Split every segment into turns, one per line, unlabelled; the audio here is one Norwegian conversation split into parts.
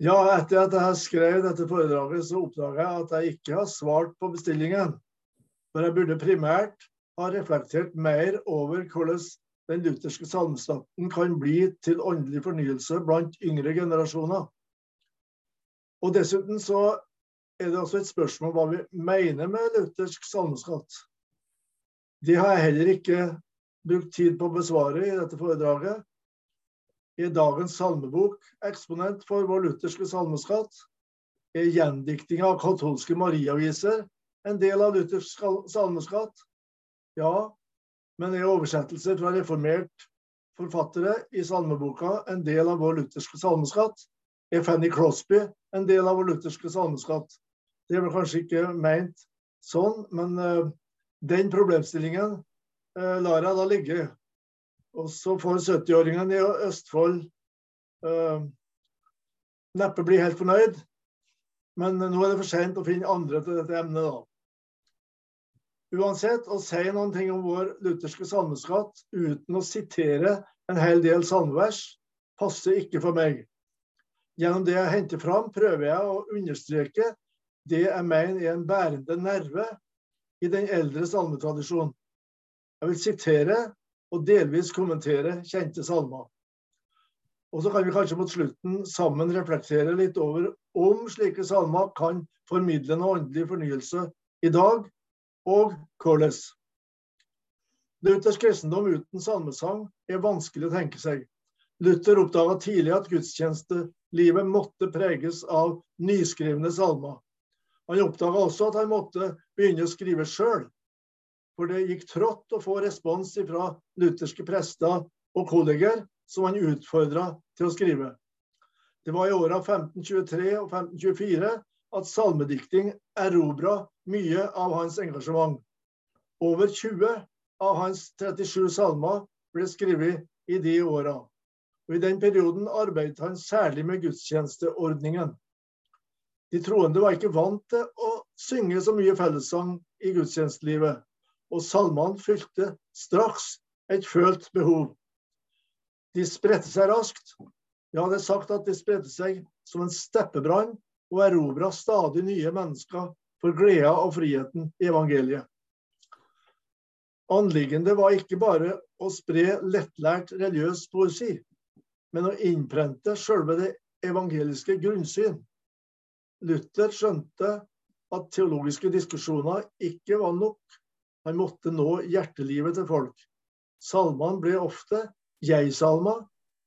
Ja, etter at jeg skrev dette foredraget, så oppdaga jeg at jeg ikke har svart på bestillingen. For jeg burde primært ha reflektert mer over hvordan den lutherske salmestaten kan bli til åndelig fornyelse blant yngre generasjoner. Og dessuten så er det også et spørsmål hva vi mener med luthersk salmeskatt. Det har jeg heller ikke brukt tid på å besvare i dette foredraget er dagens salmebok eksponent for vår lutherske salmeskatt? Er gjendikting av katolske mariaviser en del av luthersk salmeskatt? Ja, men er oversettelser fra reformert forfattere i salmeboka en del av vår lutherske salmeskatt? Er Fanny Crosby en del av vår lutherske salmeskatt? Det er vel kanskje ikke meint sånn, men uh, den problemstillingen uh, lar jeg da ligge. Og så får 70-åringene i Østfold eh, neppe bli helt fornøyd. Men nå er det for sent å finne andre til dette emnet, da. Uansett, å si noen ting om vår lutherske salmeskatt uten å sitere en hel del salmevers, passer ikke for meg. Gjennom det jeg henter fram, prøver jeg å understreke det jeg mener er en bærende nerve i den eldre salmetradisjonen. Jeg vil sitere og delvis kommentere kjente salmer. Og så kan vi kanskje mot slutten sammen reflektere litt over om slike salmer kan formidle noe åndelig fornyelse i dag, og hvordan. Luthers kristendom uten salmesang er vanskelig å tenke seg. Luther oppdaga tidlig at gudstjenestelivet måtte preges av nyskrivne salmer. Han oppdaga også at han måtte begynne å skrive sjøl, for det gikk trått å få respons fra lutherske prester og kolleger som han utfordra til å skrive. Det var i åra 1523 og 1524 at salmedikting erobra mye av hans engasjement. Over 20 av hans 37 salmer ble skrevet i de åra. I den perioden arbeidet han særlig med gudstjenesteordningen. De troende var ikke vant til å synge så mye fellessang i gudstjenestelivet og salmene fylte straks et følt behov. De spredte seg raskt. Ja, det er sagt at de spredte seg som en steppebrann og erobra stadig nye mennesker for gleda og friheten i evangeliet. Anliggendet var ikke bare å spre lettlært religiøs poesi, men å innprente selve det evangeliske grunnsyn. Luther skjønte at teologiske diskusjoner ikke var nok han måtte nå hjertelivet til folk. Salmene ble ofte jeg-salmer,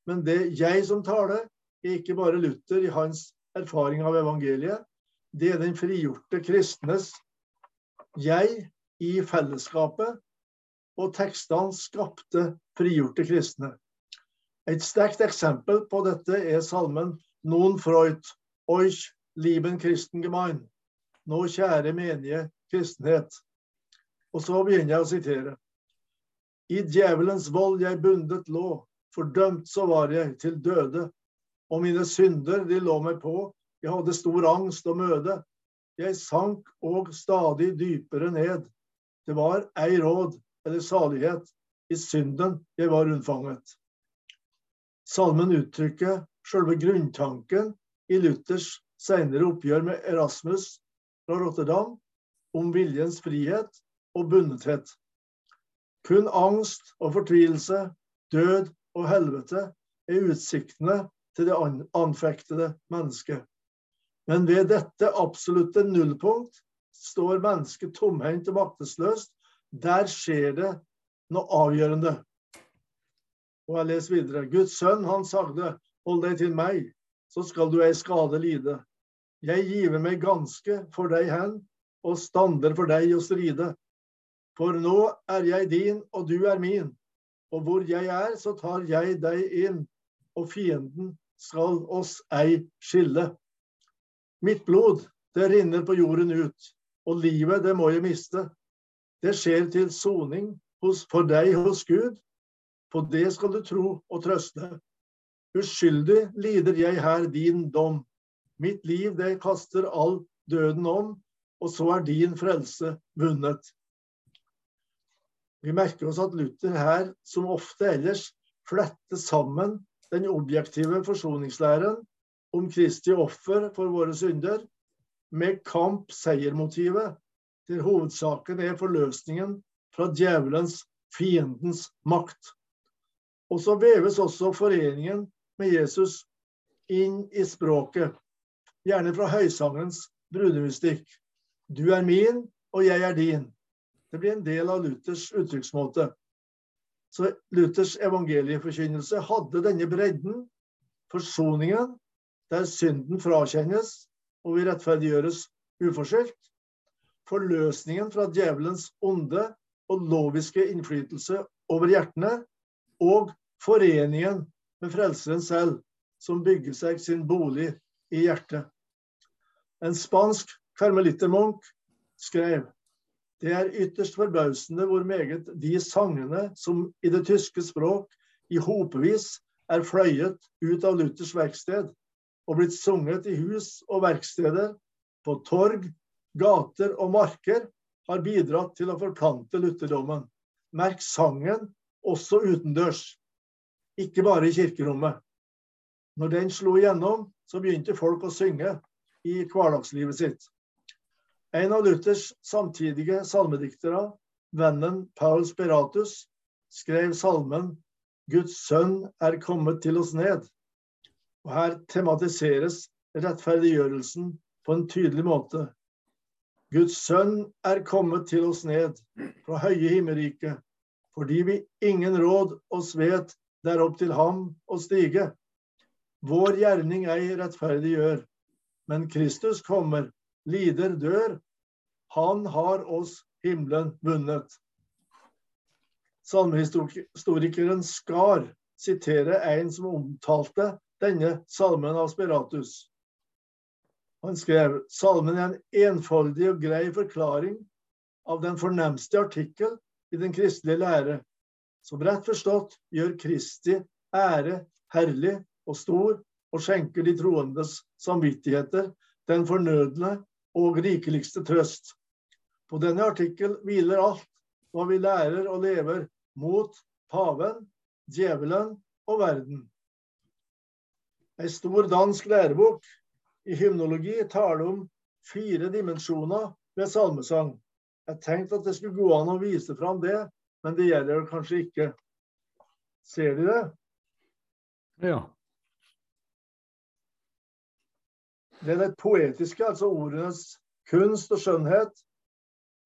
men det jeg som taler, er ikke bare Luther i hans erfaring av evangeliet. Det er den frigjorte kristnes jeg i fellesskapet, og tekstene skapte frigjorte kristne. Et sterkt eksempel på dette er salmen Non Freud, Euch lieben Christengemein. Nå kjære menige kristenhet. Og så begynner jeg å sitere. I djevelens vold jeg bundet lå, fordømt så var jeg til døde. Og mine synder, de lå meg på, jeg hadde stor angst og møde. Jeg sank og stadig dypere ned. Det var ei råd eller salighet, i synden jeg var unnfanget. Salmen uttrykker selve grunntanken i Luthers senere oppgjør med Erasmus fra Rotterdam om viljens frihet og bundethet. Kun angst og fortvilelse, død og helvete er utsiktene til det anfektede mennesket. Men ved dette absolutte nullpunkt står mennesket tomhendt og maktesløst. Der skjer det noe avgjørende. Og jeg leser videre. Guds sønn, han sagde, hold deg til meg, så skal du ei skade lide. Jeg giver meg ganske for deg hen, og stander for deg å stride. For nå er jeg din, og du er min. Og hvor jeg er, så tar jeg deg inn, og fienden skal oss ei skille. Mitt blod, det rinner på jorden ut, og livet, det må jeg miste. Det skjer til soning for deg hos Gud. På det skal du tro og trøste. Uskyldig lider jeg her din dom. Mitt liv, det kaster all døden om, og så er din frelse vunnet. Vi merker oss at Luther her, som ofte ellers, fletter sammen den objektive forsoningslæren om Kristi offer for våre synder, med kamp-seiermotivet, der hovedsaken er forløsningen fra djevelens, fiendens, makt. Og så veves også foreningen med Jesus inn i språket, gjerne fra høysangens brudemystikk. Du er min, og jeg er din. Det blir en del av Luthers uttrykksmåte. Så Luthers evangelieforkynnelse hadde denne bredden, forsoningen, der synden frakjennes og vi rettferdiggjøres uforskyldt, forløsningen fra djevelens onde og loviske innflytelse over hjertene, og foreningen med Frelseren selv, som bygger seg sin bolig i hjertet. En spansk karmelittermunk skrev det er ytterst forbausende hvor meget de sangene som i det tyske språk i hopevis er fløyet ut av Luthers verksted og blitt sunget i hus og verksteder, på torg, gater og marker, har bidratt til å forplante lutherdommen. Merk sangen også utendørs, ikke bare i kirkerommet. Når den slo igjennom, så begynte folk å synge i hverdagslivet sitt. En av Luthers samtidige salmediktere, vennen Paul Speratus, skrev salmen 'Guds sønn er kommet til oss ned'. Og Her tematiseres rettferdiggjørelsen på en tydelig måte. Guds sønn er kommet til oss ned fra høye himmelriket, fordi vi ingen råd oss vet der opp til ham å stige. Vår gjerning ei rettferdig gjør, men Kristus kommer lider, dør. Han har oss himmelen vunnet. Salmehistorikeren Skar siterer en som omtalte denne salmen av Speratus. Han skrev salmen er en enfoldig og grei forklaring av den fornemste artikkel i den kristelige lære, som rett forstått gjør Kristi ære herlig og stor og skjenker de troendes samvittigheter den fornødne og rikeligste trøst. På denne artikkel hviler alt hva vi lærer og lever mot paven, djevelen og verden. Ei stor dansk lærebok i hymnologi taler om fire dimensjoner ved salmesang. Jeg tenkte at det skulle gå an å vise fram det, men det gjelder kanskje ikke. Ser de det?
Ja.
Det er det poetiske, altså ordenes kunst og skjønnhet.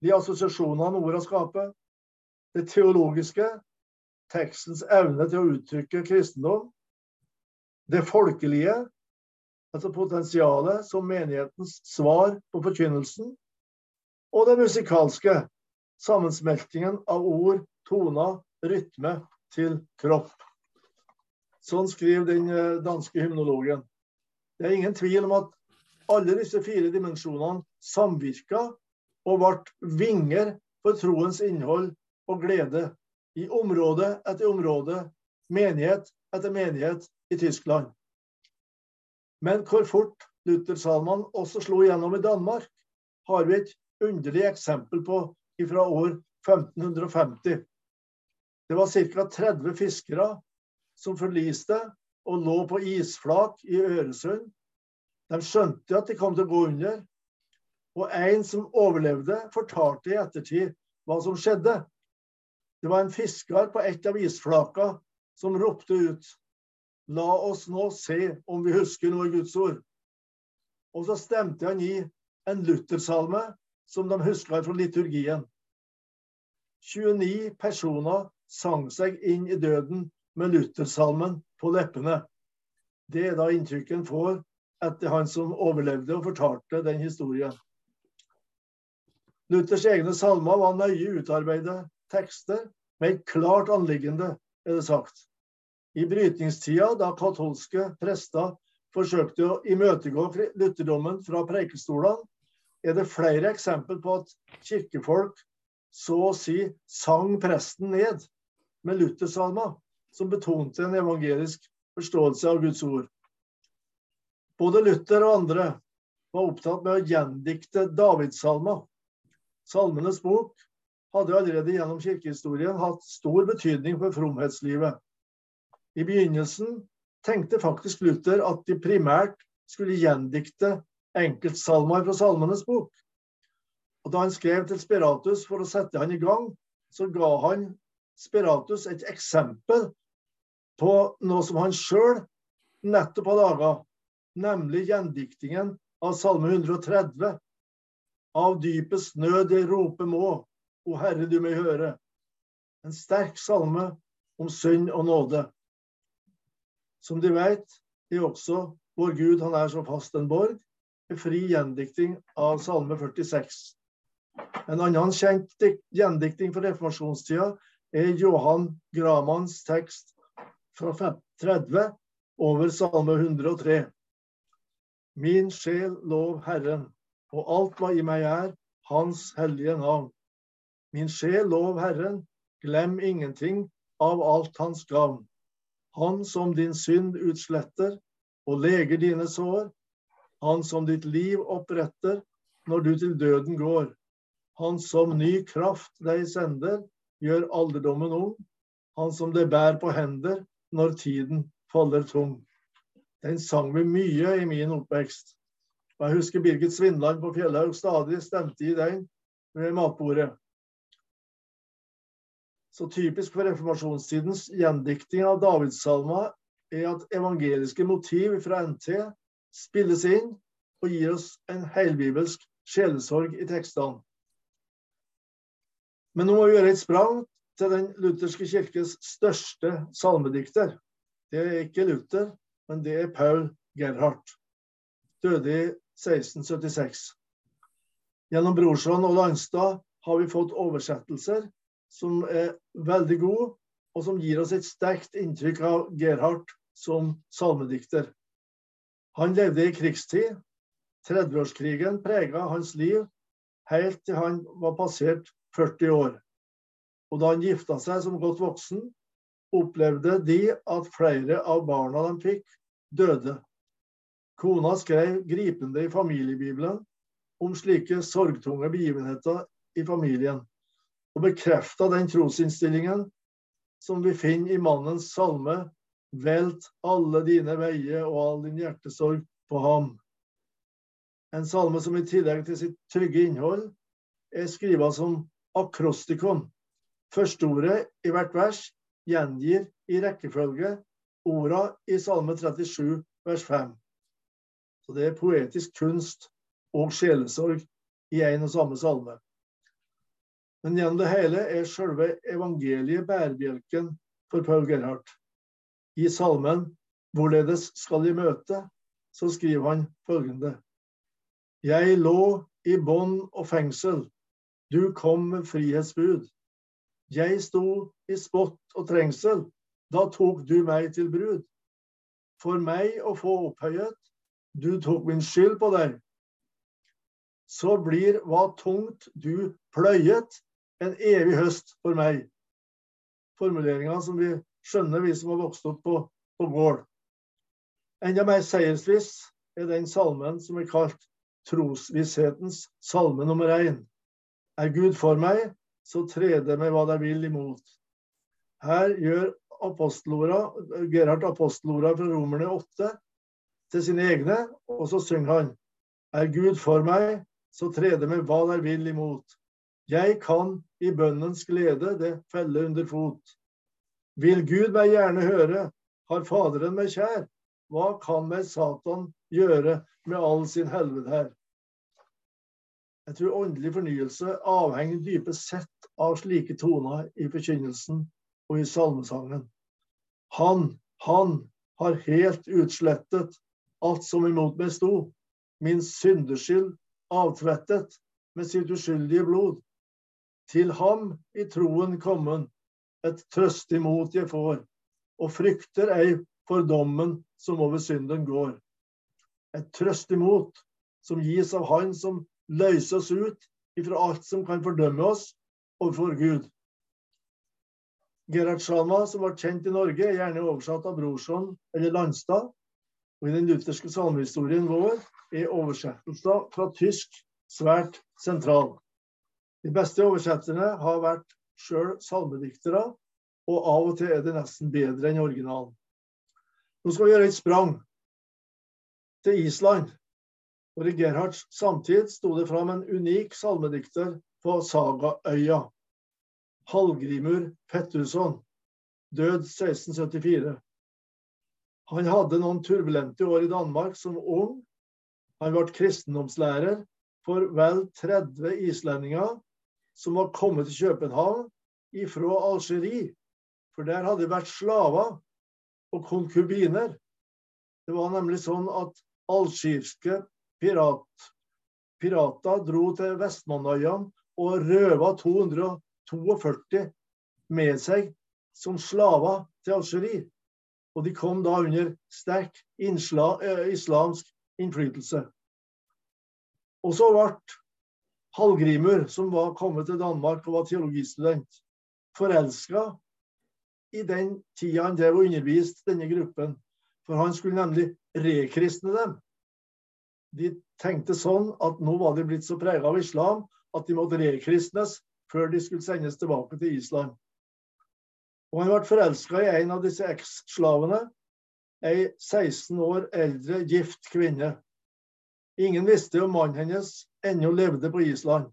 De assosiasjonene ordene skaper. Det teologiske, tekstens evne til å uttrykke kristendom. Det folkelige, altså potensialet som menighetens svar på forkynnelsen. Og det musikalske, sammensmeltingen av ord, toner, rytme til kropp. Sånn skriver den eh, danske hymnologen. Det er ingen tvil om at alle disse fire dimensjonene samvirka og ble vinger for troens innhold og glede i område etter område, menighet etter menighet i Tyskland. Men hvor fort Luther-salmene også slo igjennom i Danmark, har vi et underlig eksempel på fra år 1550. Det var ca. 30 fiskere som forliste og lå på isflak i Øresund de skjønte at de kom til å gå under. Og en som overlevde, fortalte i ettertid hva som skjedde. Det var en fisker på et av isflaka som ropte ut La oss nå se om vi husker noe i Guds ord. Og så stemte han i en luthersalme som de huska fra liturgien. 29 personer sang seg inn i døden med luthersalmen på leppene. Det er da inntrykket en får etter han som overlevde og fortalte den historien. Luthers egne salmer var nøye utarbeidede tekster med et klart anliggende, er det sagt. I brytningstida, da katolske prester forsøkte å imøtegå lutherdommen fra preikestolene, er det flere eksempler på at kirkefolk så å si sang presten ned med luthersalmer, som betonte en evangelisk forståelse av Guds ord. Både Luther og andre var opptatt med å gjendikte Davidssalmer. Salmenes bok hadde allerede gjennom kirkehistorien hatt stor betydning for fromhetslivet. I begynnelsen tenkte faktisk Luther at de primært skulle gjendikte enkeltsalmer fra Salmenes bok. Og Da han skrev til Spiratus for å sette han i gang, så ga han Spiratus et eksempel på noe som han sjøl nettopp har laga, nemlig gjendiktingen av Salme 130. Av dypest nød jeg roper må, o Herre du meg høre. En sterk salme om synd og nåde. Som de vet, er også vår Gud, han er så fast en borg, en fri gjendikting av Salme 46. En annen kjent gjendikting for reformasjonstida er Johan Gramans tekst fra 30 over Salme 103. Min sjel lov Herren, og alt hva i meg er, Hans hellige navn. Min sjel lov Herren, glem ingenting av alt Hans gavn. Han som din synd utsletter og leger dine sår. Han som ditt liv oppretter når du til døden går. Han som ny kraft deg sender, gjør alderdommen ung. Han som det bær på hender når tiden faller tung. Den sang vi mye i min oppvekst. Og jeg husker Birgit Svindland på Fjellhaug stadig stemte i den ved matbordet. Så typisk for reformasjonstidens gjendikting av Davidssalmer er at evangeliske motiv fra NT spilles inn og gir oss en heilbibelsk sjelesorg i tekstene. Men nå må vi gjøre et sprang til den lutherske kirkes største salmedikter. Det er ikke Luther, men det er Paul Gerhardt. Døde i 1676. Gjennom Brorson og Landstad har vi fått oversettelser som er veldig gode, og som gir oss et sterkt inntrykk av Gerhardt som salmedikter. Han levde i krigstid. 30-årskrigen prega hans liv helt til han var passert 40 år. Og da han gifta seg som godt voksen, opplevde de at flere av barna de fikk, døde. Kona skrev gripende i familiebibelen om slike sorgtunge begivenheter i familien, og bekrefta den trosinnstillingen som vi finner i mannens salme Velt alle dine veier og all din hjertesorg på ham. En salme som i tillegg til sitt trygge innhold er skrevet som akrostikon. Førsteordet i hvert vers gjengir i rekkefølge orda i Salme 37 vers 5. Så det er poetisk kunst og sjelesorg i en og samme salme. Men gjennom det hele er selve evangeliet bærebjelken for Paul Gerhardt. I salmen 'Hvorledes skal jeg møte?' så skriver han følgende. Jeg lå i bånd og fengsel, du kom med frihetsbud. Jeg sto i spott og trengsel, da tok du meg til brud. For meg å få opphøyet, du tok min skyld på deg. Så blir hva tungt du pløyet, en evig høst for meg. Formuleringa som vi skjønner, vi som har vokst opp på, på gård. Enda mer seiersvis er den salmen som er kalt trosvisshetens salme nummer én. Er Gud for meg, så trede meg hva de vil imot. Her gjør Gerhard apostelorda fra Romerne 8 til sine egne, og så synger han Er Gud for meg, så trede meg hva de vil imot. Jeg kan i bønnens glede det felle under fot. Vil Gud meg gjerne høre, har Faderen meg kjær, hva kan meg Satan gjøre med all sin helvete her? Jeg tror åndelig fornyelse avhenger dypest sett av slike toner i forkynnelsen og i salmesangen. Han, han har helt utslettet alt som imot meg sto, min syndeskyld avtvettet med sitt uskyldige blod. Til ham i troen kommen, et trøst imot jeg får, og frykter ei for dommen som over synden går. Et trøstig mot som gis av Han som løser oss ut ifra alt som kan fordømme oss overfor Gud. Gerhard Schama, som ble kjent i Norge, er gjerne oversatt av Brorson eller Landstad. Og I den lutherske salmehistorien vår er oversettelser fra tysk svært sentral. De beste oversetterne har vært sjøl salmediktere, og av og til er det nesten bedre enn originalen. Nå skal vi gjøre et sprang til Island. Og I Gerhards samtid sto det fram en unik salmedikter på Sagaøya. Hallgrimur Pettersson, død 1674. Han hadde noen turbulente år i Danmark som ung. Han ble kristendomslærer for vel 30 islendinger som var kommet til København ifra Algerie. For der hadde det vært slaver og konkubiner. Det var nemlig sånn at algirske pirat, pirater dro til Vestmannøyene og røva 242 med seg som slaver til Algerie. Og de kom da under sterk innsla, eh, islamsk innflytelse. Og så ble Hallgrimur, som var kommet til Danmark og var teologistudent, forelska i den tida han drev og underviste denne gruppen. For han skulle nemlig rekristne dem. De tenkte sånn at nå var de blitt så prega av islam at de måtte rekristnes før de skulle sendes tilbake til Island. Og han ble forelska i en av disse eksslavene, ei 16 år eldre gift kvinne. Ingen visste om mannen hennes ennå levde på Island.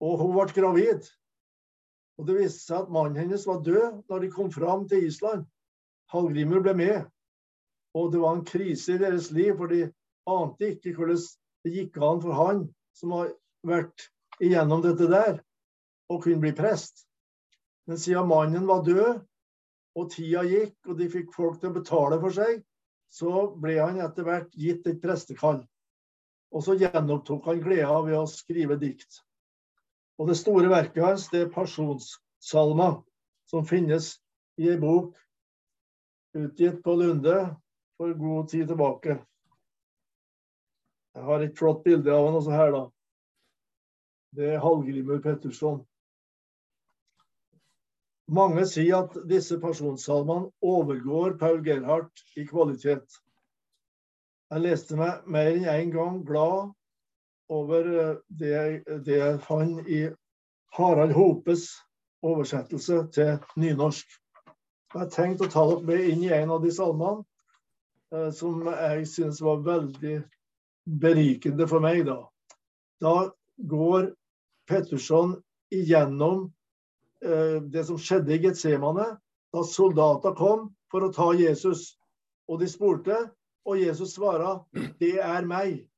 Og hun ble gravid. Og det viste seg at mannen hennes var død når de kom fram til Island. Hallgrimur ble med. Og det var en krise i deres liv, for de ante ikke hvordan det gikk an for han som har vært igjennom dette der, å kunne bli prest. Men siden mannen var død, og tida gikk, og de fikk folk til å betale for seg, så ble han etter hvert gitt et prestekall. Og så gjenopptok han gleda ved å skrive dikt. Og det store verket hans det er Pasjonssalma, som finnes i ei bok utgitt på Lunde for god tid tilbake. Jeg har et flott bilde av han også her, da. Det er Hallgrimur Petterson. Mange sier at disse personsalmene overgår Paul Gerhardt i kvalitet. Jeg leste meg mer enn én en gang glad over eh, det, jeg fant i Harald Hopes oversettelse til nynorsk. Jeg har tenkt å ta dere med inn i en av de salmene eh, som jeg synes var veldig berikende for meg. Da, da går Petterson igjennom Eh, det som skjedde i Getsemane, da soldater kom for å ta Jesus. Og de spurte, og Jesus svarer, 'Det er meg'.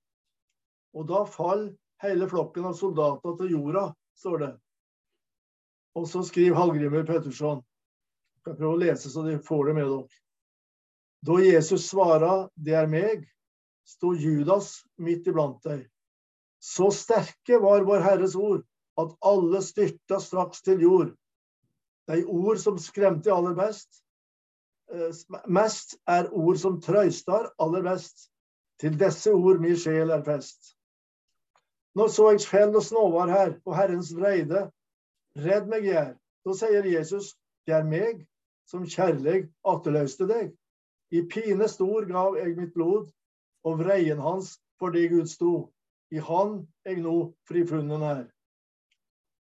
Og da faller hele flokken av soldater til jorda, står det. Og så skriver Hallgrimur Petterson. Jeg skal å lese så de får det med dere. Da Jesus svarer 'Det er meg', sto Judas midt iblant deg. Så sterke var Vår Herres ord at alle styrta straks til jord. De ord som skremte aller best, eh, mest, er ord som trøystar aller best. Til disse ord min sjel er fest. Nå så jeg skjell og snåvar her, på Herrens vreide. Redd meg, jeg. Da sier Jesus, det er meg som kjærleg atterløste deg. I pine stor gav jeg mitt blod, og vreien hans for det Gud sto. I Han jeg nå frifunnen er.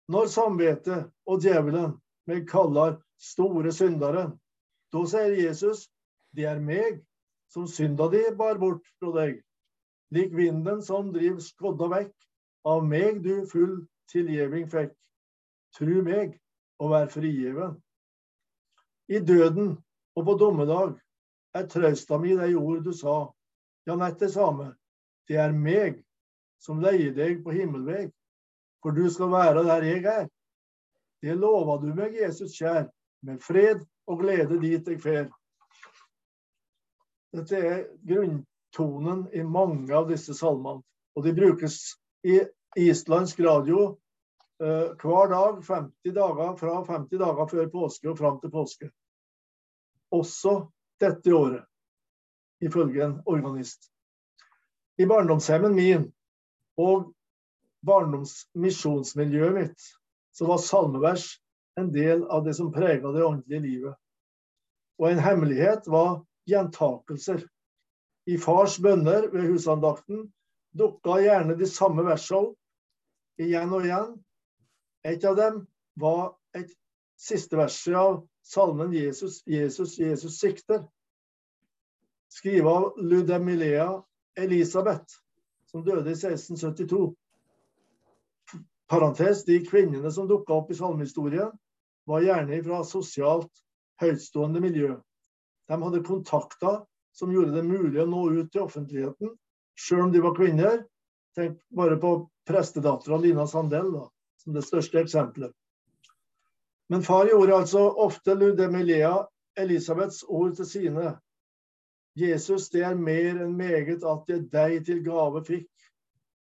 Når samvittet og djevelen meg kaller store syndere, da sier Jesus, det er meg som synda di bar bort fra deg. Lik vinden som driv skodda vekk, av meg du full tilgjeving fikk. Tru meg og vær frigjeven. I døden og på dommedag er trøsta mi de ord du sa. Ja, nett det er meg som leier deg på himmelveg for du skal være der jeg er. Det lova du meg, Jesus kjær, med fred og glede dit jeg fer. Dette er grunntonen i mange av disse salmene. Og de brukes i islandsk radio eh, hver dag 50 dager, fra 50 dager før påske og fram til påske. Også dette året, ifølge en organist. I barndomshjemmen min og barndomsmisjonsmiljøet mitt, så var salmevers en del av det som prega det åndelige livet. Og en hemmelighet var gjentakelser. I fars bønner ved husandakten dukka gjerne de samme versene igjen og igjen. Et av dem var et siste verset av salmen 'Jesus, Jesus, Jesus sikter', skrevet av Ludemilea Elisabeth, som døde i 1672. Parentes, De kvinnene som dukka opp i salmehistorien, var gjerne fra sosialt høytstående miljø. De hadde kontakter som gjorde det mulig å nå ut til offentligheten, sjøl om de var kvinner. Tenk bare på prestedattera Lina Sandell, da, som det største eksempelet. Men far gjorde altså ofte Ludemilea Elisabeths ord til sine. Jesus, det er mer enn meget at jeg deg til gave fikk.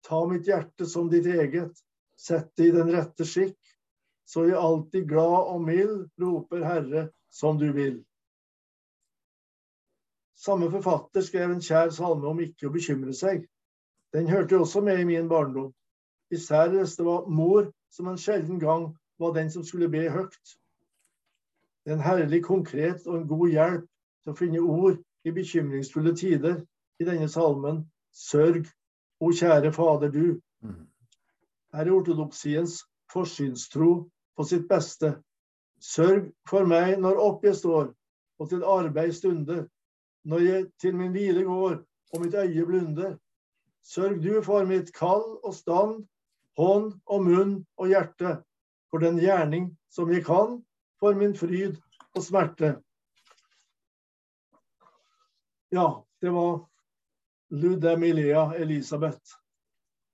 Ta mitt hjerte som ditt eget, sett det i den rette skikk, så jeg alltid glad og mild roper Herre som du vil. Samme forfatter skrev en kjær salme om ikke å bekymre seg. Den hørte også med i min barndom, især hvis det var mor som en sjelden gang var den som skulle be høyt. Det er en herlig konkret og en god hjelp til å finne ord i bekymringsfulle tider i denne salmen. Sørg, o kjære Fader du. Mm. Her er ortodoksiens forsynstro på sitt beste. Sørg for meg når opp jeg står, og til arbeid stunder, når jeg til min hvile går og mitt øye blunder. Sørg du for mitt kall og stand, hånd og munn og hjerte for den gjerning som jeg kan, for min fryd og smerte. Ja, det var Ludemilea Elisabeth.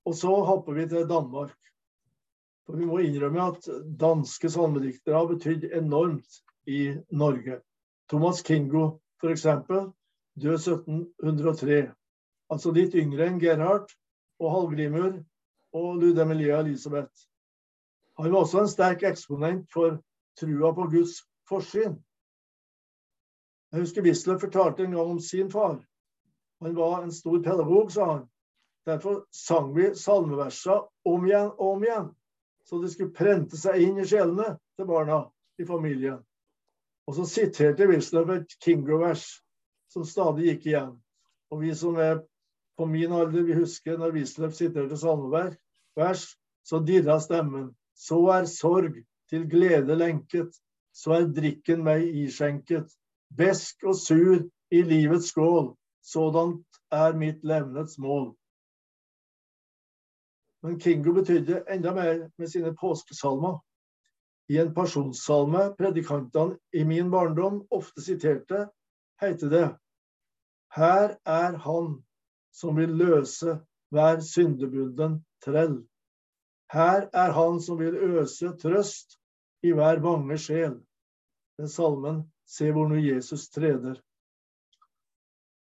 Og så hopper vi til Danmark. For vi må innrømme at danske salmediktere har betydd enormt i Norge. Thomas Kingo, f.eks., død 1703. Altså litt yngre enn Gerhard og Hallgrimur og Ludemilea Elisabeth. Han var også en sterk eksponent for trua på Guds forsyn. Jeg husker Wisløff fortalte en gang om sin far. Han var en stor pedagog, sa han. Derfor sang vi salmeversa om igjen og om igjen, så det skulle prente seg inn i sjelene til barna i familien. Og så siterte Wisløff et Kingo-vers som stadig gikk igjen. Og vi som er på min alder, vi husker når Wisløff siterte salmevers, så dirra stemmen. Så er sorg til glede lenket, så er drikken meg iskjenket. Besk og sur i livets skål, sådant er mitt levnets mål. Men Kingo betydde enda mer med sine påskesalmer. I en pasjonssalme predikantene i min barndom ofte siterte, heter det Her er Han som vil løse hver syndebunden trell. Her er han som vil øse trøst i hver bange sjel. Den salmen Se hvor nå Jesus treder.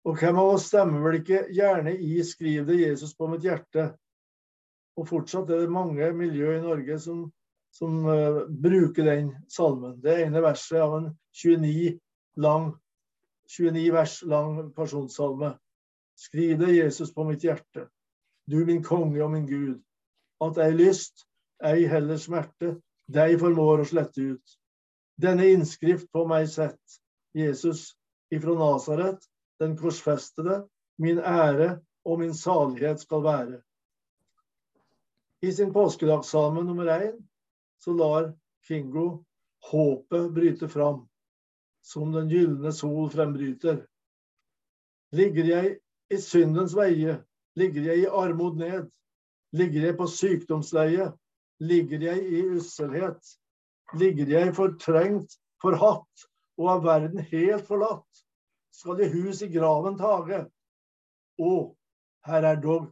Og hvem av oss stemmer vel ikke gjerne i Skriv det Jesus på mitt hjerte? Og fortsatt er det mange miljø i Norge som, som uh, bruker den salmen. Det ene verset av en 29, lang, 29 vers lang personsalme. Skriv det Jesus på mitt hjerte. Du min konge og min Gud at ei lyst, ei heller smerte, deg formår å slette ut. Denne innskrift på meg sett, Jesus ifra Nasaret, den korsfestede, min ære og min salighet skal være. I sin påskedagssalme nummer én så lar Kingo håpet bryte fram, som den gylne sol frembryter. Ligger jeg i syndens veie, ligger jeg i armod ned, Ligger jeg på sykdomsleie? Ligger jeg i usselhet? Ligger jeg fortrengt, forhatt og av verden helt forlatt? Skal i hus i graven tage? Å, her er dog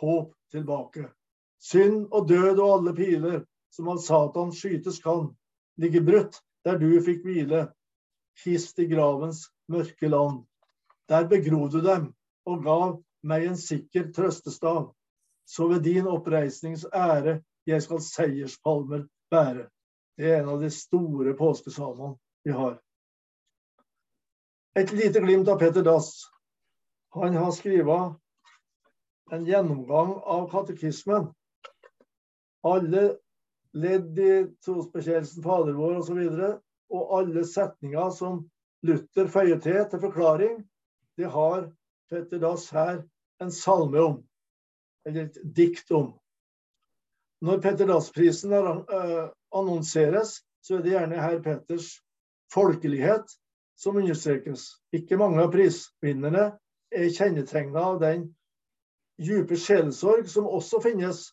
håp tilbake. Synd og død og alle piler som av Satan skytes kan, ligger brutt der du fikk hvile, hist i gravens mørke land. Der begro du dem og gav meg en sikker trøstestav så ved din oppreisnings ære jeg skal seierspalmer bære. Det er en av de store påskesalmene vi har. Et lite glimt av Petter Dass. Han har skrevet en gjennomgang av katekismen. Alle ledd i trosbekjennelsen Fader vår osv. Og, så og alle setninger som Luther føyer til til forklaring, det har Petter Dass her en salme om eller et dikt om. Når Petter Dass-prisen uh, annonseres, så er det gjerne herr Petters folkelighet som understrekes. Ikke mange av prisvinnerne er kjennetegna av den dype sjelesorg som også finnes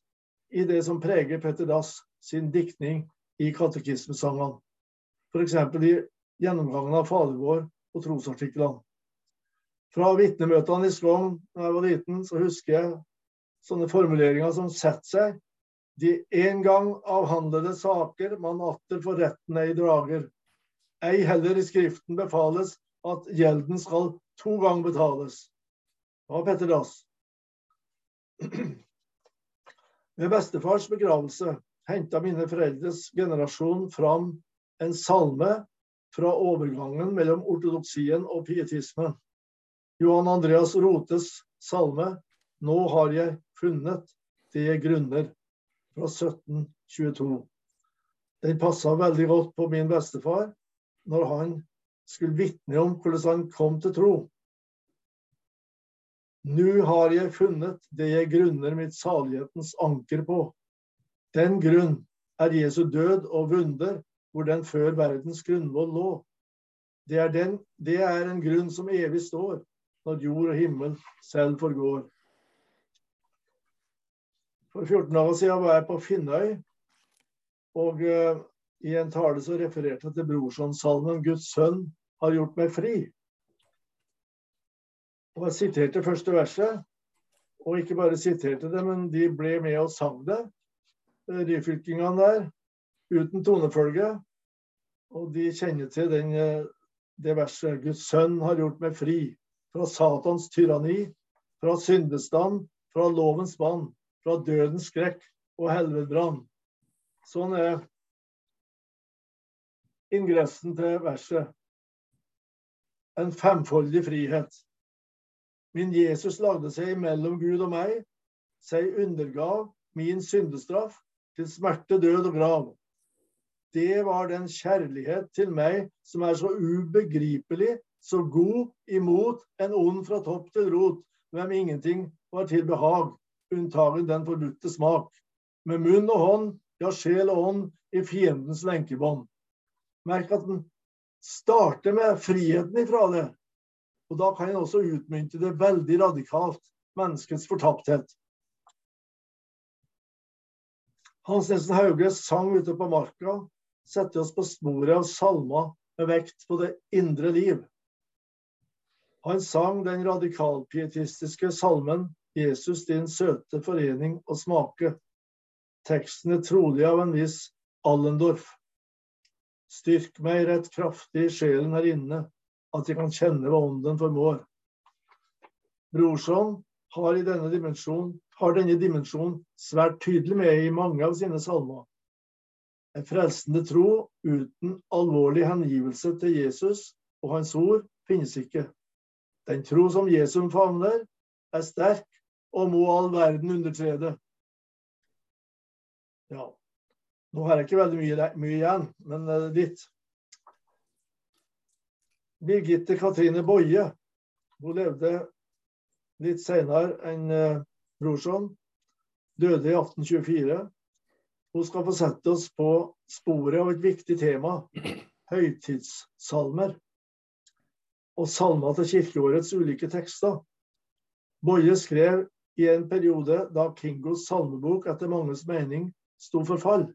i det som preger Petter Dass sin diktning i katekismesangene. F.eks. i gjennomgangen av fadervår og trosartiklene. Fra vitnemøtene i Skogn da jeg var liten, så husker jeg sånne formuleringer som setter seg. De en gang avhandlede saker man atter for retten ei drager. Ei heller i Skriften befales at gjelden skal to ganger betales. Det var Petter Dass. Ved bestefars begravelse henta mine foreldres generasjon fram en salme fra overgangen mellom ortodoksien og pietismen. Johan Andreas Rotes salme 'Nå har jeg funnet det jeg grunner' fra 1722. Den passa veldig godt på min bestefar når han skulle vitne om hvordan han kom til tro. Nå har jeg funnet det jeg grunner mitt salighetens anker på. Den grunn er Jesu død og vunder, hvor den før verdens grunnvoll lå. Det er, den, det er en grunn som evig står, når jord og himmel selv forgår. For 14 år siden var jeg på Finnøy, og uh, i en tale så refererte jeg til Brorsonsalmen 'Guds sønn har gjort meg fri'. Og Jeg siterte første verset, og ikke bare siterte det, men de ble med og sang det, eh, ryfylkingene der, uten tonefølge. Og de kjenner til den, eh, det verset 'Guds sønn har gjort meg fri' fra Satans tyranni, fra syndestand, fra lovens bann fra dødens skrekk og helvedbrann. Sånn er ingressen til verset. En femfoldig frihet. Min Jesus lagde seg mellom Gud og meg, seg undergav min syndestraff til smerte, død og grav. Det var den kjærlighet til meg som er så ubegripelig, så god imot en ond fra topp til rot, hvem ingenting var til behag unntagen den forbudte smak. Med munn og hånd, ja, sjel og ånd, i fiendens lenkebånd. Merk at den starter med friheten ifra det. Og da kan en også utmynte det veldig radikalt. Menneskets fortapthet. Hans Nielsen Hauges sang ute på marka setter oss på sporet av salmer med vekt på det indre liv. Han sang den radikalpietistiske salmen Jesus, din søte forening og smake. Teksten er trolig av en viss Allendorf. Styrk meg rett kraftig i sjelen her inne, at jeg kan kjenne hva ånden formår. Brorson har, denne dimensjon, har denne dimensjonen svært tydelig med i mange av sine salmer. En frelsende tro uten alvorlig hengivelse til Jesus og hans ord finnes ikke. Den tro som Jesus favner, er sterk og må all verden undertrede. Ja, nå har jeg ikke veldig mye, mye igjen, men uh, litt. Birgitte Katrine Boje hun levde litt senere enn uh, brorson. Døde i 1824. Hun skal få sette oss på sporet av et viktig tema. Høytidssalmer. Og salmer til kirkeårets ulike tekster. Boje skrev i en periode da Kingos salmebok etter manges mening sto for fall.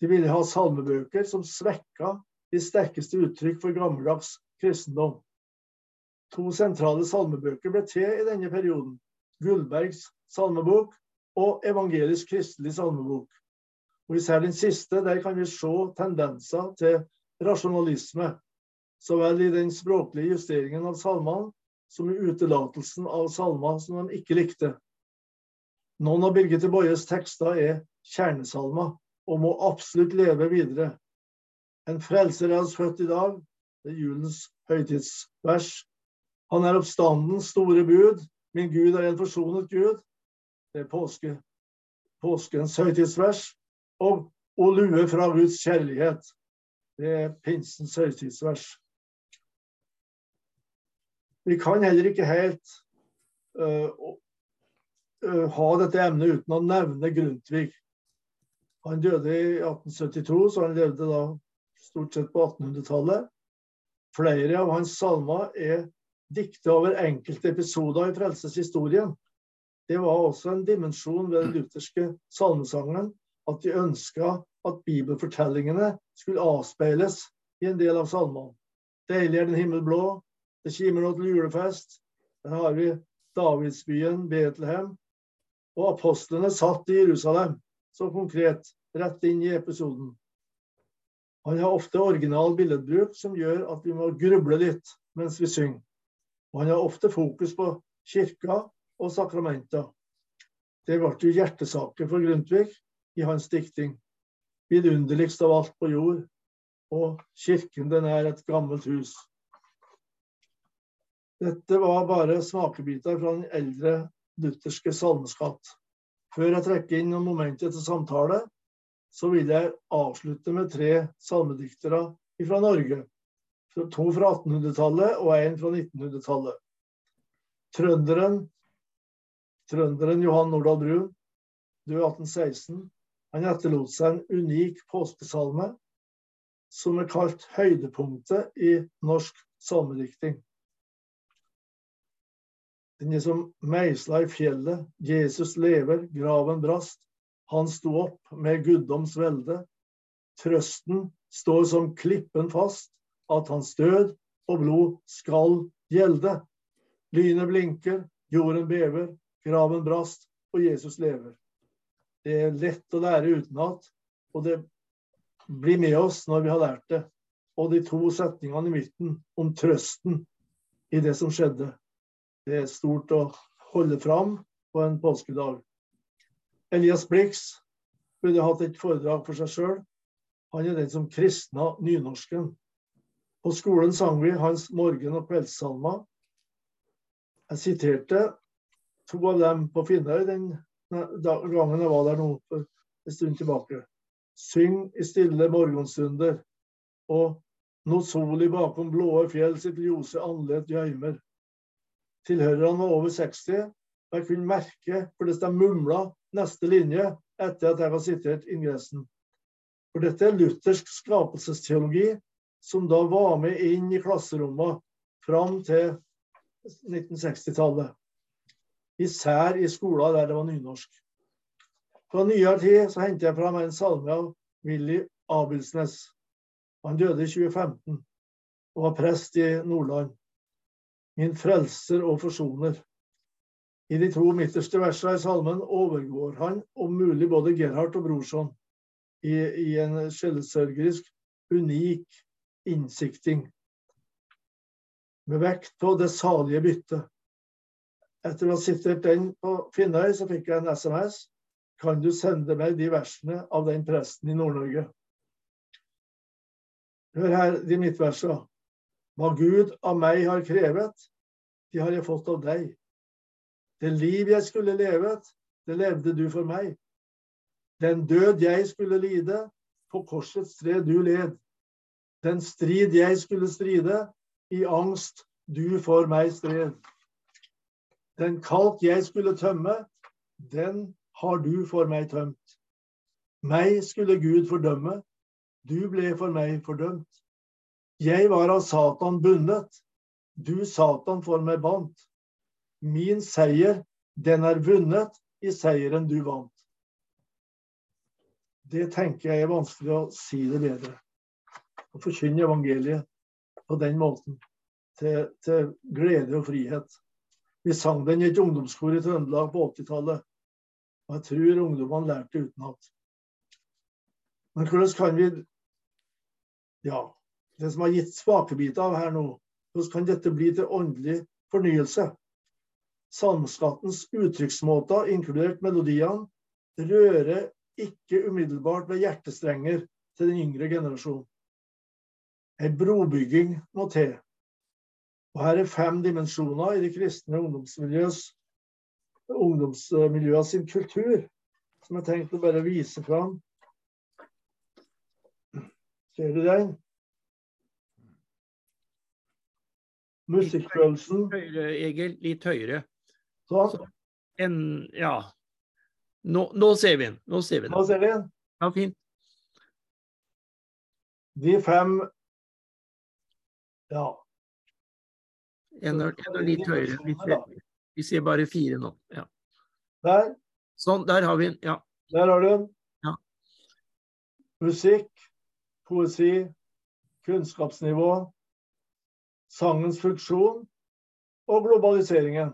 De ville ha salmebøker som svekka de sterkeste uttrykk for gammeldags kristendom. To sentrale salmebøker ble til i denne perioden. Gullbergs salmebok og Evangelisk kristelig salmebok. Og Især den siste der kan vi se tendenser til rasjonalisme, så vel i den språklige justeringen av salmene som i utelatelsen av salmer som de ikke likte. Noen av Birgitte Boyes tekster er kjernesalmer og må absolutt leve videre. En frelser er oss født i dag. Det er julens høytidsvers. Han er oppstandens store bud. Min Gud er en forsonet Gud. Det er påske, påskens høytidsvers. Og O lue fra Guds kjærlighet. Det er pinsens høytidsvers. Vi kan heller ikke helt uh, uh, ha dette emnet uten å nevne Grundtvig. Han døde i 1872, så han levde da stort sett på 1800-tallet. Flere av hans salmer er diktet over enkelte episoder i frelseshistorien. det var også en dimensjon ved den lutherske salmesangen at de ønska at bibelfortellingene skulle avspeiles i en del av salmene. Deilig er den himmel blå, det kimer nå til julefest. Der har vi Davidsbyen Betlehem. Og apostlene satt i Jerusalem, så konkret, rett inn i episoden. Han har ofte original billedbruk som gjør at vi må gruble litt mens vi synger. Og han har ofte fokus på kirka og sakramenter. Det ble jo hjertesaken for Grundtvig i hans dikting. Vidunderligst av alt på jord, og kirken den er et gammelt hus. Dette var bare smakebiter fra den eldre lutherske salmeskatt. Før jeg trekker inn noen momenter til samtale, så vil jeg avslutte med tre salmediktere fra Norge. To fra 1800-tallet og en fra 1900-tallet. Trønderen, trønderen Johan Nordahl Brun, død 1816. Han etterlot seg en unik påskesalme som er kalt høydepunktet i norsk salmedikting. Den er som meisla i fjellet. Jesus lever, graven brast. Han sto opp med guddoms velde. Trøsten står som klippen fast, at hans død og blod skal gjelde. Lynet blinker, jorden bever, graven brast, og Jesus lever. Det er lett å lære utenat, og det blir med oss når vi har lært det. Og de to setningene i midten om trøsten i det som skjedde. Det er stort å holde fram på en påskedag. Elias Blix burde hatt et foredrag for seg sjøl. Han er den som kristna nynorsken. På skolen sang vi hans morgen- og kveldssalmer. Jeg siterte to av dem på Finnøy den gangen jeg var der nå for en stund tilbake. Syng i stille morgenstunder, og nå sol i bakom blåe fjell sitt ljose andlet gjøymer. Tilhørerne var over 60, og jeg kunne merke hvordan de mumla neste linje etter at jeg var sitert ingressen. For dette er luthersk skapelsesteologi som da var med inn i klasserommene fram til 1960-tallet. Især i skoler der det var nynorsk. Fra nyere tid så henter jeg fram en salme av Willy Abildsnes. Han døde i 2015 og var prest i Nordland. Min frelser og forsoner. I de to midterste versene i salmen overgår han om mulig både Gerhard og Brorson i, i en sjelesørgerisk, unik innsikting. Med vekt på det salige byttet. Etter å ha sitert den på Finnøy, så fikk jeg en SMS. Kan du sende meg de versene av den presten i Nord-Norge? Hør her de midtversene. Hva Gud av meg har krevet, de har jeg fått av deg. Det liv jeg skulle levet, det levde du for meg. Den død jeg skulle lide, på korsets tre du led. Den strid jeg skulle stride, i angst du for meg stred. Den kalk jeg skulle tømme, den har du for meg tømt. Meg skulle Gud fordømme, du ble for meg fordømt. Jeg var av Satan bundet, du Satan for meg bandt. Min seier, den er vunnet i seieren du vant. Det tenker jeg er vanskelig å si det bedre å forkynne evangeliet på den måten. Til, til, glede og frihet. Vi sang den i et ungdomskor i Trøndelag på 80-tallet. Og jeg tror ungdommene lærte utenat. Men hvordan kan vi Ja, det som har gitt smakebiter av her nå, hvordan kan dette bli til åndelig fornyelse? Salmeskattens uttrykksmåter, inkludert melodiene, rører ikke umiddelbart ved hjertestrenger til den yngre generasjonen. En brobygging må til. Og her er fem dimensjoner i det kristne ungdomsmiljøet sin kultur, som jeg tenkte å bare vise fram. Ser du den? Musikkfølelsen.
Litt høyere, Egil. Litt høyere.
Sånn.
En, ja. Nå, nå, ser vi den. Nå ser vi den.
Nå ser vi den.
Ja, fint.
De fem ja.
En en litt høyere. Litt høyere. Vi ser bare fire nå. Ja.
Der.
Sånn, der har vi den. Ja.
Der har du den.
Ja.
Musikk, poesi, kunnskapsnivå, sangens funksjon og globaliseringen.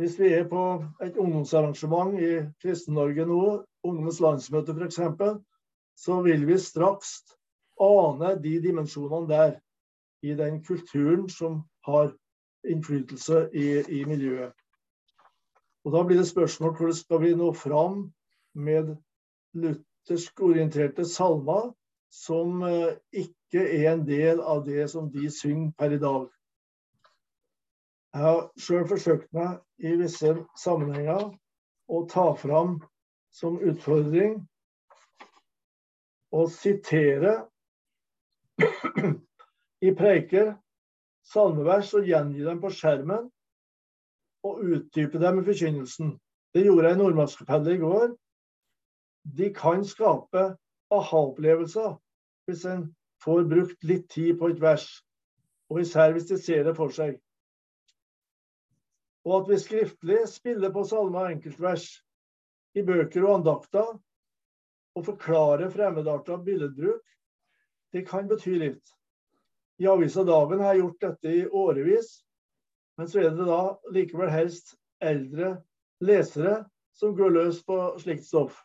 Hvis vi er på et ungdomsarrangement i Kristen-Norge nå, Ungdommens landsmøte f.eks., så vil vi straks ane de dimensjonene der i den kulturen som har innflytelse i, i miljøet. Og Da blir det spørsmål hvordan skal vi nå fram med luthersk orienterte salmer som eh, ikke er en del av det som de synger per i dag. Jeg har sjøl forsøkt meg i visse sammenhenger å ta fram som utfordring å sitere i preiker salmevers og gjengi dem på skjermen og utdype dem i forkynnelsen. Det gjorde jeg i Nordmannskapellet i går. De kan skape aha-opplevelser hvis en får brukt litt tid på et vers, og især hvis de ser det for seg og at vi skriftlig spiller på salmer og enkeltvers i bøker og andakter, og forklarer fremmedarta billedbruk, det kan bety litt. I Avisa Dagen har jeg gjort dette i årevis, men så er det da likevel helst eldre lesere som går løs på slikt stoff.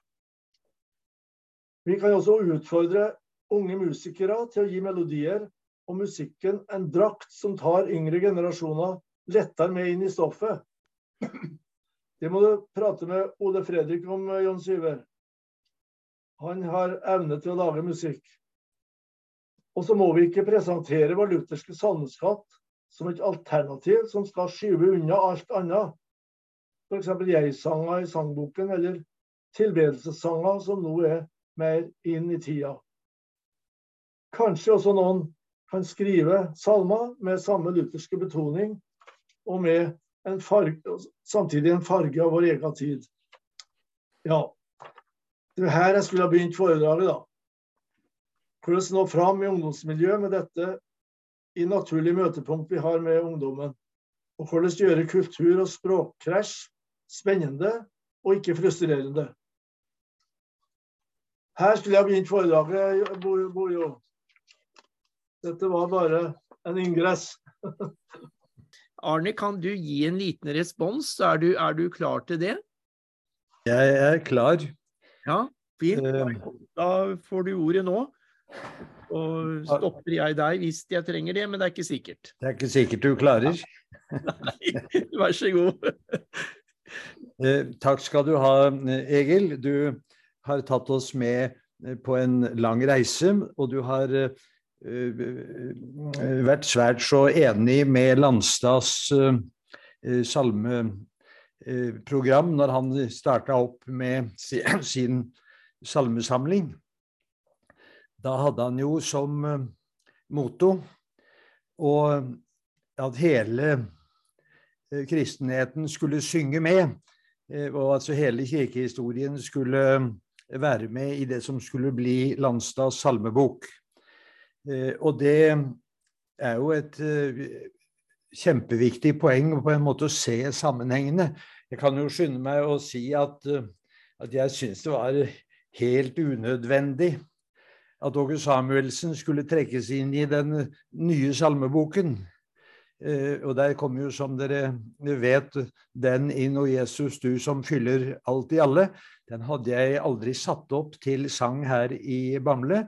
Vi kan også utfordre unge musikere til å gi melodier og musikken en drakt som tar yngre generasjoner lettere med inn i stoffet. Det må du prate med Ole Fredrik om, Jon Syver. Han har evne til å lage musikk. Og så må vi ikke presentere vår lutherske salmeskatt som et alternativ som skal skyve unna alt annet. F.eks. jeg-sanger i sangboken, eller tilbedelsessanger som nå er mer inn i tida. Kanskje også noen kan skrive salmer med samme lutherske betoning og med en farge, samtidig en farge av vår egen tid. Ja, det er her jeg skulle ha begynt foredraget, da. Hvordan nå fram i ungdomsmiljøet med dette i naturlig møtepunkt vi har med ungdommen. Og hvordan gjøre kultur- og språkkrasj spennende og ikke frustrerende. Her skulle jeg begynt foredraget, Bojo. Dette var bare en ingress.
Arne, kan du gi en liten respons? Er du, er du klar til det?
Jeg er klar.
Ja, fint.
Eh.
Da får du ordet nå. Og stopper jeg deg hvis jeg trenger det, men det er ikke sikkert.
Det er ikke sikkert du klarer.
Nei, vær så god.
Eh, takk skal du ha, Egil. Du har tatt oss med på en lang reise, og du har Eh, eh, vært svært så enig med Landstads eh, salmeprogram når han starta opp med sin salmesamling. Da hadde han jo som motto at hele kristenheten skulle synge med, og altså hele kirkehistorien skulle være med i det som skulle bli Landstads salmebok. Eh, og det er jo et eh, kjempeviktig poeng på en måte å se sammenhengene. Jeg kan jo skynde meg å si at, eh, at jeg syns det var helt unødvendig at Åge Samuelsen skulle trekkes inn i den nye salmeboken. Og der kommer jo, som dere vet, den inn og 'Jesus, du som fyller alt i alle'. Den hadde jeg aldri satt opp til sang her i Bamble.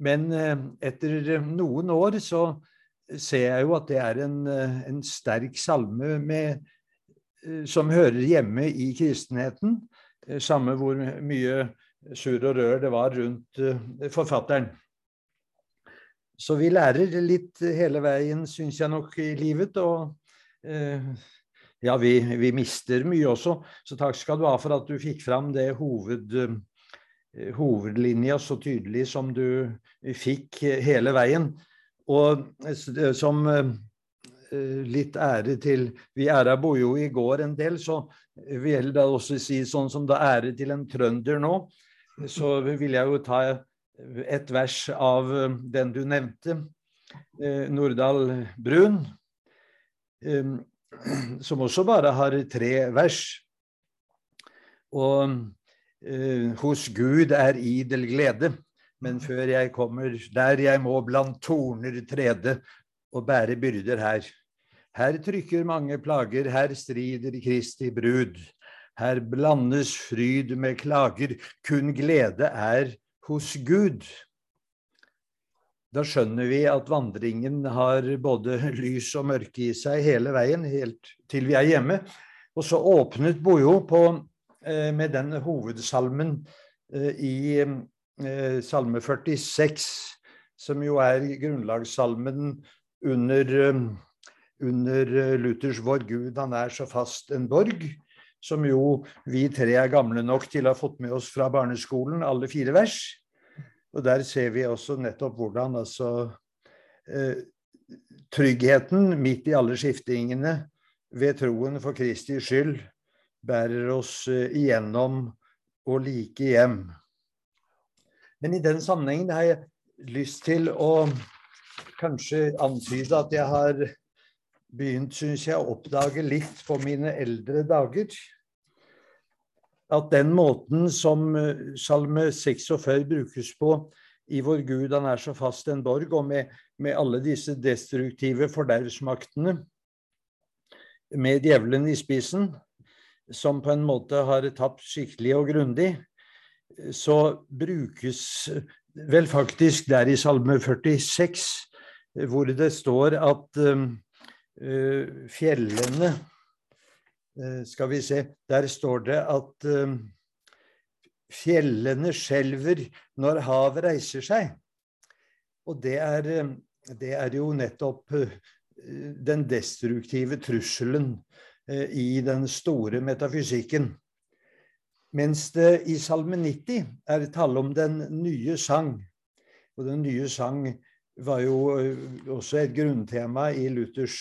Men eh, etter noen år så ser jeg jo at det er en, eh, en sterk salme med, eh, som hører hjemme i kristenheten. Samme hvor mye surr og rør det var rundt forfatteren. Så vi lærer litt hele veien, syns jeg nok, i livet. Og ja, vi, vi, mister mye også. Så takk skal du ha for at du fikk fram det hoved Eh, hovedlinja så tydelig som du fikk hele veien. Og eh, som eh, litt ære til Vi æra jo i går en del, så vil jeg da også si sånn som er ære til en trønder nå, så vil jeg jo ta et vers av den du nevnte, Nordahl Brun. som også bare har tre vers. Og eh, hos Gud er idel glede, men før jeg kommer der jeg må blant torner trede og bære byrder her. Her trykker mange plager, her strider Kristi brud. Her blandes fryd med klager, kun glede er hos Gud. Da skjønner vi at vandringen har både lys og mørke i seg hele veien, helt til vi er hjemme. Og så åpnet Bojo på, eh, med den hovedsalmen eh, i eh, salme 46, som jo er grunnlagssalmen under, under Luthers 'Vår Gud, han er så fast en borg', som jo vi tre er gamle nok til å ha fått med oss fra barneskolen, alle fire vers. Og der ser vi også nettopp hvordan altså eh, tryggheten midt i alle skiftingene ved troen for Kristi skyld bærer oss eh, igjennom og like hjem. Men i den sammenhengen har jeg lyst til å kanskje antyde at jeg har begynt, syns jeg, å oppdage litt på mine eldre dager at den måten som eh, Salme 46 brukes på i vår Gud, han er så fast en borg, og med, med alle disse destruktive fordervsmaktene, med djevelen i spissen, som på en måte har tapt skikkelig og grundig, så brukes vel faktisk der i Salme 46, hvor det står at uh, fjellene skal vi se Der står det at eh, fjellene skjelver når havet reiser seg. Og det er, eh, det er jo nettopp den destruktive trusselen i den store metafysikken. Mens det i Salme 90 er tale om den nye sang. Og den nye sang var jo også et grunntema i Luthers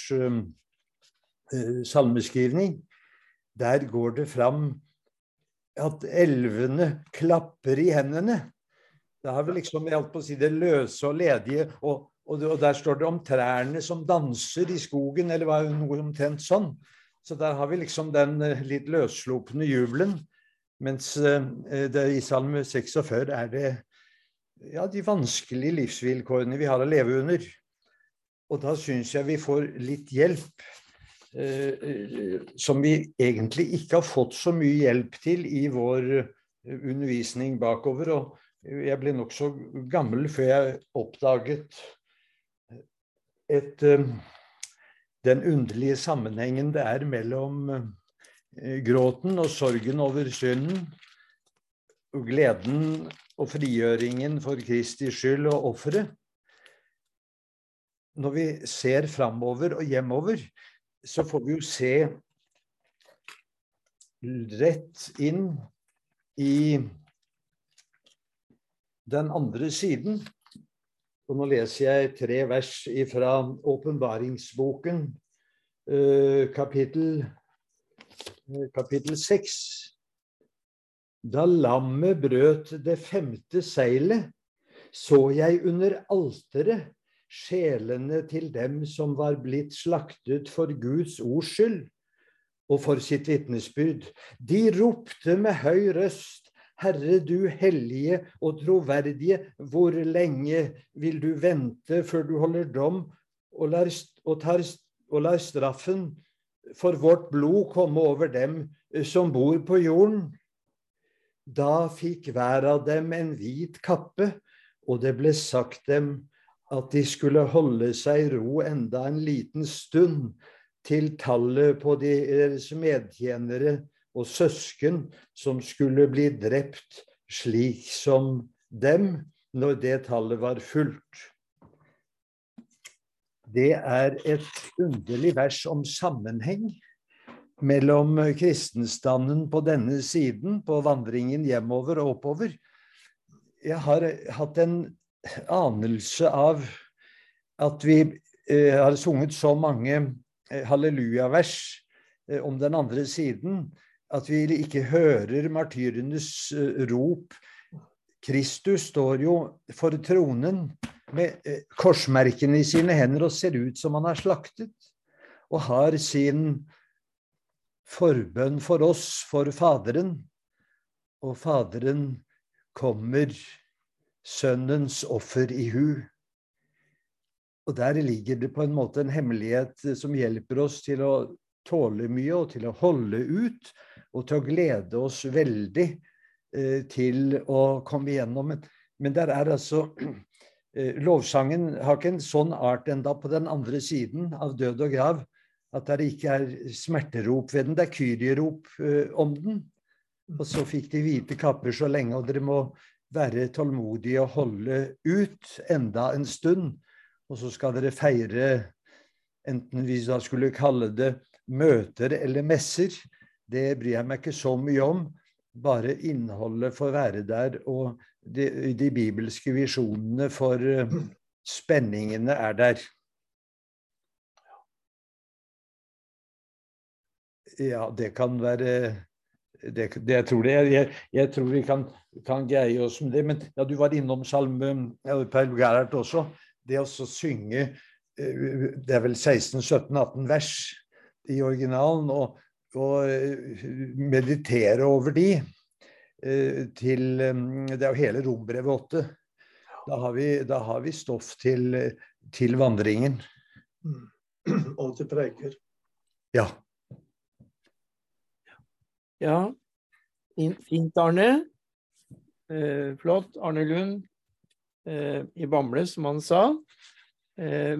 salmeskrivning. Der går det fram at elvene klapper i hendene. Da har vi liksom jeg på å si det løse og ledige. Og, og, og, der står det om trærne som danser i skogen, eller var noe omtrent sånn. Så der har vi liksom den eh, litt løsslupne jubelen. Mens uh, det, i Salme 46 er det ja, de vanskelige livsvilkårene vi har å leve under. Og da syns jeg vi får litt hjelp Eh, eh, som vi egentlig ikke har fått så mye hjelp til i vår eh, undervisning bakover. Og jeg ble nokså gammel før jeg oppdaget et, den underlige sammenhengen det er mellom gråten og sorgen over synden, og gleden og frigjøringen for Kristi skyld og offeret. Når vi ser framover og hjemover, så får vi jo se rett inn i den andre siden. Og nå leser jeg tre vers fra åpenbaringsboken, eh, kapittel, eh, kapittel 6. Da lammet brøt det femte seilet, så jeg under alteret sjelene til dem som var blitt slaktet for Guds ords skyld og for sitt vitnesbyrd. De ropte med høy røst, Herre du hellige og troverdige, hvor lenge vil du vente før du holder dom og lar, og tar, og lar straffen for vårt blod komme over dem som bor på jorden? Da fikk hver av dem en hvit kappe, og det ble sagt dem, at de skulle holde seg i ro enda en liten stund til tallet på deres medtjenere og søsken som skulle bli drept slik som dem, når det tallet var fullt. Det er et underlig vers om sammenheng mellom kristenstanden på denne siden, på vandringen hjemover og oppover. Jeg har hatt en anelse av at vi eh, har sunget så mange eh, hallelujavers eh, om den andre siden at vi ikke hører martyrenes eh, rop. Kristus står jo for tronen med eh, korsmerkene i sine hender og ser ut som han er slaktet. og har sin forbønn for oss, for Faderen. Og Faderen kommer Sønnens offer i hu. Og der ligger det på en måte en hemmelighet som hjelper oss til å tåle mye og til å holde ut og til å glede oss veldig eh, til å komme igjennom. Men, der er altså eh, Lovsangen har ikke en sånn art enda på den andre siden av død og grav at det ikke er smerterop ved den. Det er kyrierop eh, om den. Og så fikk de hvite kapper så lenge, og dere må være tålmodige og holde ut enda en stund. Og så skal dere feire, enten vi da skulle kalle det møter eller messer, det bryr jeg meg ikke så mye om. Bare innholdet får være der, og de, de bibelske visjonene for uh, spenningene er der. Ja, det kan være det, det, jeg, tror det, jeg, jeg, tror vi kan, kan, greie oss med det. Men ja, du var innom salme Paul Per Gerhard også. Det å synge eh, Det er vel 16-17-18 vers i originalen. Og, og eh, meditere over de eh, til Det er jo hele rombrevet 8. Da har, vi, da har vi stoff til, til vandringen.
Mm. Og til preiker.
Ja.
Ja, fint, Arne. Eh, flott. Arne Lund eh, i Bamble, som han sa. Eh,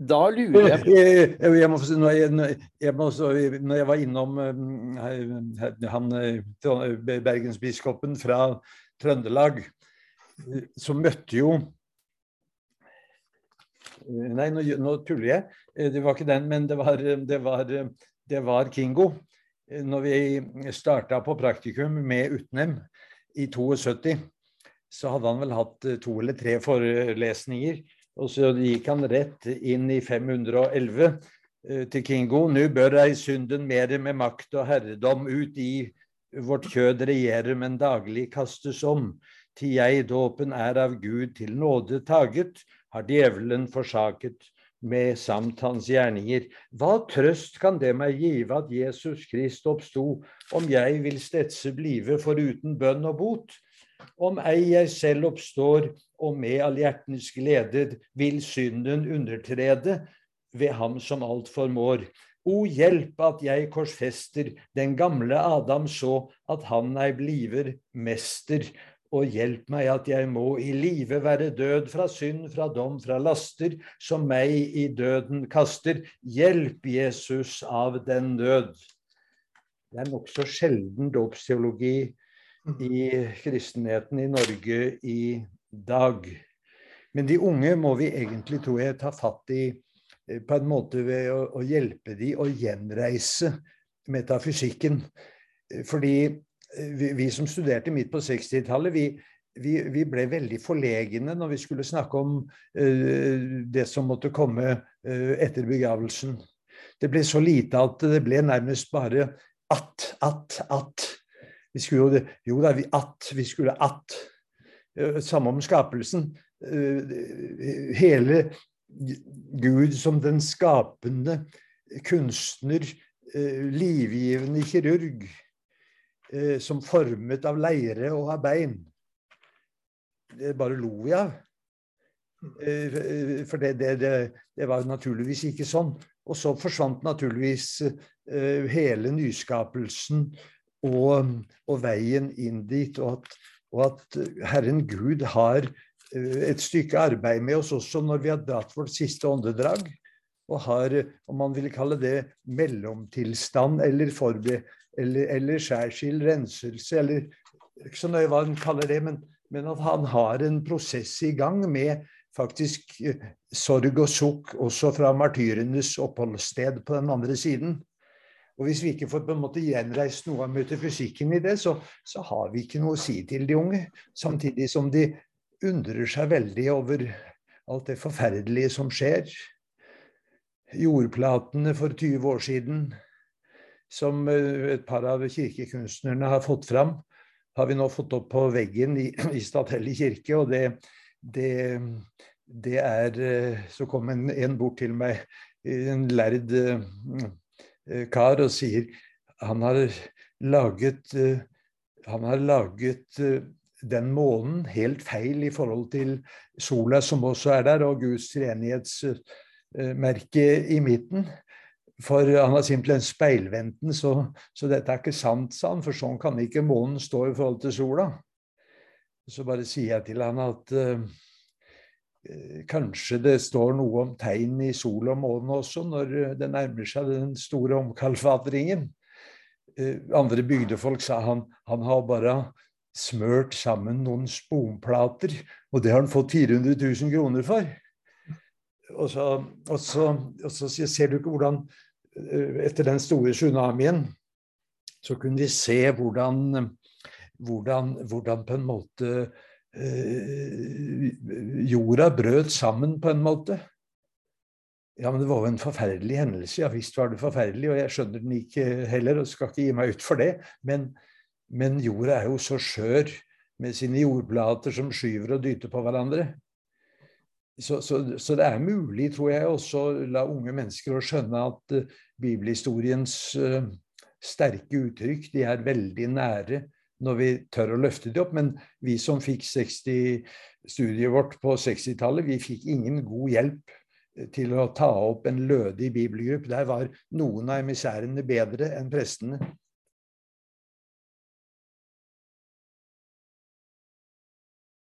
da lurer jeg på
jeg, må, når, jeg, jeg må, når jeg var innom uh, han, bergensbiskopen fra Trøndelag, så møtte jo Nei, nå, nå, tuller jeg. Det var ikke den, men det var, det var, det var Kingo når vi starta på praktikum med Utnem i 72, så hadde han vel hatt eh, to eller tre forelesninger. Og så gikk han rett inn i 511 eh, til Kingo. Nu bør ei synden mere med makt og herredom ut i vårt kjød regjere, men daglig kastes om. Til jeg dåpen er av Gud til nåde taget, har djevelen forsaket med samt hans gjerninger. Hva trøst kan det meg give at Jesus Krist oppsto, om jeg vil stetse blive foruten bønn og bot? Om ei jeg selv oppstår, og med all hjertens glede vil synden undertrede ved ham som alt formår. O hjelp at jeg korsfester den gamle Adam så at han ei bliver mester og hjelp meg at jeg må i live være død fra synd, fra dom, fra laster, som meg i døden kaster. Hjelp Jesus av den nød. Det er nokså sjelden dåpsteologi i kristenheten i Norge i dag. Men de unge må vi egentlig, tror jeg, ta fatt i eh, på en måte ved å, å hjelpe de å gjenreise metafysikken. Fordi vi, vi, som studerte midt på 60-tallet, vi, vi, vi, ble veldig forlegne når vi skulle snakke om uh, det som måtte komme uh, etter begravelsen. Det ble så lite at det ble nærmest bare at, at, at. Vi skulle jo, jo da, vi at, vi skulle at. Uh, samme om skapelsen. hele Gud som den skapende kunstner, livgivende kirurg eh, som formet av leire og av bein. Det bare lo vi av. Eh, for det, det, det, det, var naturligvis ikke sånn. Og så forsvant naturligvis eh, hele nyskapelsen og, og, veien inn dit. Og at, og at Herren Gud har eh, et stykke arbeid med oss også når vi har dratt vårt siste åndedrag og har, om man vil kalle det, mellomtilstand eller forbe, eller, eller skjærskill, renselse, eller ikke så nøye hva han kaller det, men, men, at han har en prosess i gang med faktisk eh, sorg og sukk også fra martyrenes oppholdssted på den andre siden. Og Hvis vi ikke får på en måte gjenreist noe av metafysikken i det, så, så har vi ikke noe å si til de unge. Samtidig som de undrer seg veldig over alt det forferdelige som skjer. Jordplatene for 20 år siden, som eh, et par av kirkekunstnerne har fått fram, har vi nå fått opp på veggen i, i Stathelle kirke. Og det, det, det er Så kom en, en bort til meg, en lærd kar, og sier han har laget han har laget den månen helt feil i forhold til sola som også er der, og Guds treenighetsmerke i midten. For han har simpelthen speilvendten, så, så, dette er ikke sant, sa han. For sånn kan ikke månen stå i forhold til sola. Så bare sier jeg til han at uh, kanskje det står noe om tegn i sol og måne også, når det nærmer seg den store omkalfatringen. Uh, andre bygdefolk sa han, han har bare smørt sammen noen sponplater, og det har han fått 400 000 kroner for. Og så, og så, og så ser du ikke hvordan Eh, etter den store tsunamien, så kunne vi se hvordan, hvordan, hvordan på en måte eh, jorda brøt sammen på en måte. Ja, men det var jo en forferdelig hendelse. Ja visst var det forferdelig, og jeg skjønner den ikke heller, og skal ikke gi meg ut for det. Men, men jorda er jo så skjør med sine jordplater som skyver og dyter på hverandre. Så, så, så, det er mulig, tror jeg, også la unge mennesker å skjønne at uh, bibelhistoriens uh, sterke uttrykk de er veldig nære når vi tør å løfte det opp. Men vi som fikk 60-studiet vårt på 60-tallet, vi fikk ingen god hjelp eh, til å ta opp en lødig bibelgruppe. Der var noen av emissærene bedre enn prestene.